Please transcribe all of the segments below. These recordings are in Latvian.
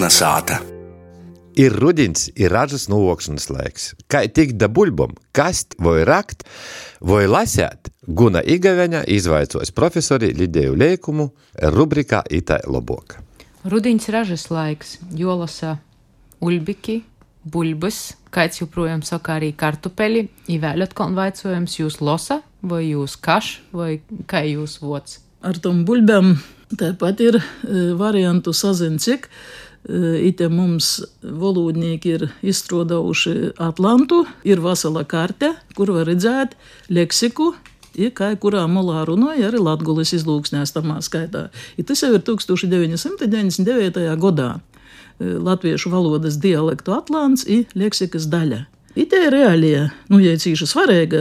Melna sāta. Ir rudens, ir ražas novokšanas laiks. Kā tikt da buļbam, kast vai rakt, vai lasēt, Guna Igaveņa izvaicos profesori Lidēju Leikumu rubrikā Itai Loboka. Rudens ražas laiks, jolasa ulbiki, buļbas, kāds joprojām saka arī kartupeļi, īvēļot konvaicojums jūs losa, vai jūs kaš, vai kā jūs vots. Ar tom buļbēm tāpat ir e, variantu sazin, cik Ite mums valodnieki ir izstrādājuši Atlantu, ir vesela karte, kur var redzēt leksiku, ja kā kurā molā runāja arī Latvijas izlūksnēs tamā skaitā. Ja tas jau ir 1999. gadā. Latviešu valodas dialektu atlants ir leksikas daļa. Ideja reālajā, nu, ja cīši svarīga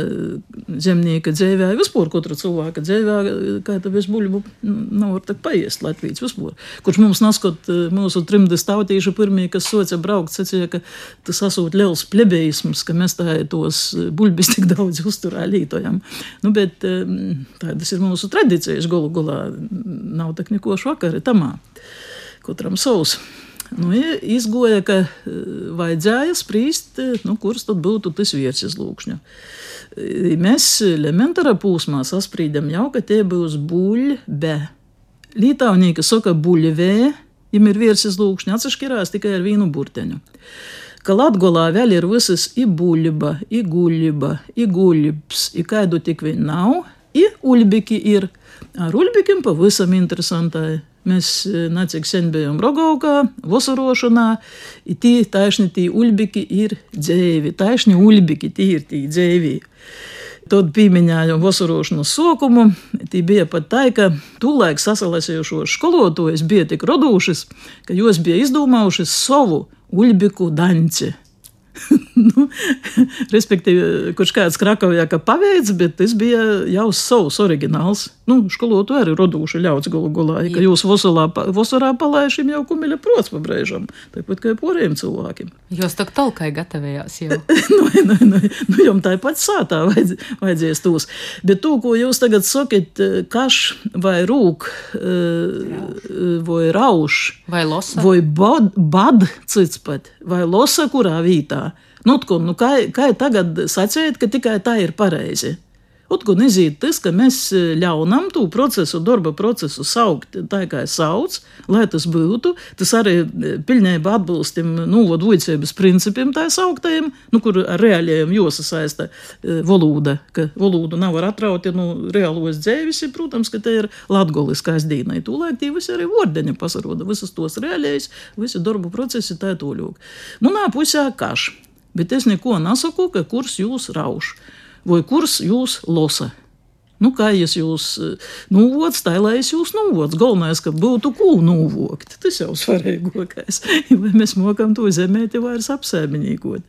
zemnieka dzīvē, vispār katra cilvēka dzīvē, kā tā bez buļbu, nav var tak paiest Latvijas vispār. Kurš mums naskot mūsu trimdas tautīšu pirmie, kas soca braukt, sacīja, ka tas asūt liels plebejisms, ka mēs tā tos buļbis tik daudz uzturā lītojam. Nu, bet tādas ir mūsu tradīcijas gulu gulā, nav tak neko švakari tamā. Katram savs. Nu, izgoja, ka vajadzēja spriest, nu, kurš tad būtu tas viesis lūkšņa. Mēs elementāra pūsmā sasprīdam jau, ka tie būs buļbe. Lītaunīka saka buļvē, ja ir viesis lūkšņa, atsašķirās tikai ar vīnu burteņu. Ka Latgolā vēl ir visas i buļba, i guļba, i guļbs, i kaidu tik vien nav, i uļbiki ir. Ar uļbikiem pavisam interesantai Mēs necik sen bijām Rogaukā, vasarošanā, tī taisni tī uļbiki ir dzēvi, taisni uļbiki tī ir tī dzēvi. Tad pieminējām vasarošanas sokumu. Tī bija pat tā, ka tūlēk sasalasījušos skolotājus bija tik radušas, ka jūs bija izdomājušas savu uļbiku daņci. nu, respektīvi, kurš kāds Krakovjā ka paveic, bet tas bija jau savs oriģināls. Nu, skolotu arī roduši ļauts gulu gulā, ka jūs vasarā, vasarā palaišiem jau kumiļa prots pabrēžam, tāpat kā poriem cilvēkiem. Jūs tak talkai gatavējās jau. nu, nu, nu, nu, jums tāpat sātā vajadz, vajadzēs tūs. Bet to, ko jūs tagad sakat, kaš vai rūk, vai rauš, vai losa, vai bad, bad cits pat, vai losa kurā vītā. Nu, tkun, nu, kā, kā tagad sacīt, ka tikai tā ir pareizi? Utkun iziet tas, ka mēs ļaunam to procesu, darba procesu saukt tā, kā sauc, lai tas būtu. Tas arī pilnībā atbilstam novadu vicības principiem tā sauktajiem, nu, kur ar reāliem jāsasaista valoda, ka valodu nav var atraut, ja nu reālos dzēvis ir, protams, ka te ir latgoliskais dīnai. Tūlēk tie visi arī vordeņa pasaroda, visas tos reālējs, visi darba procesi tā tūļūk. Munā pusē kaš, bet es neko nesaku, ka kurs jūs rauš vai kurs jūs losa. Nu, kā jūs jūs nūvots, tā lai es jūs nūvots. Galvenais, ka būtu kūnu nūvokt. Tas jau svarīgākais. Vai mēs mokam to zemēti vairs apsēminīgot.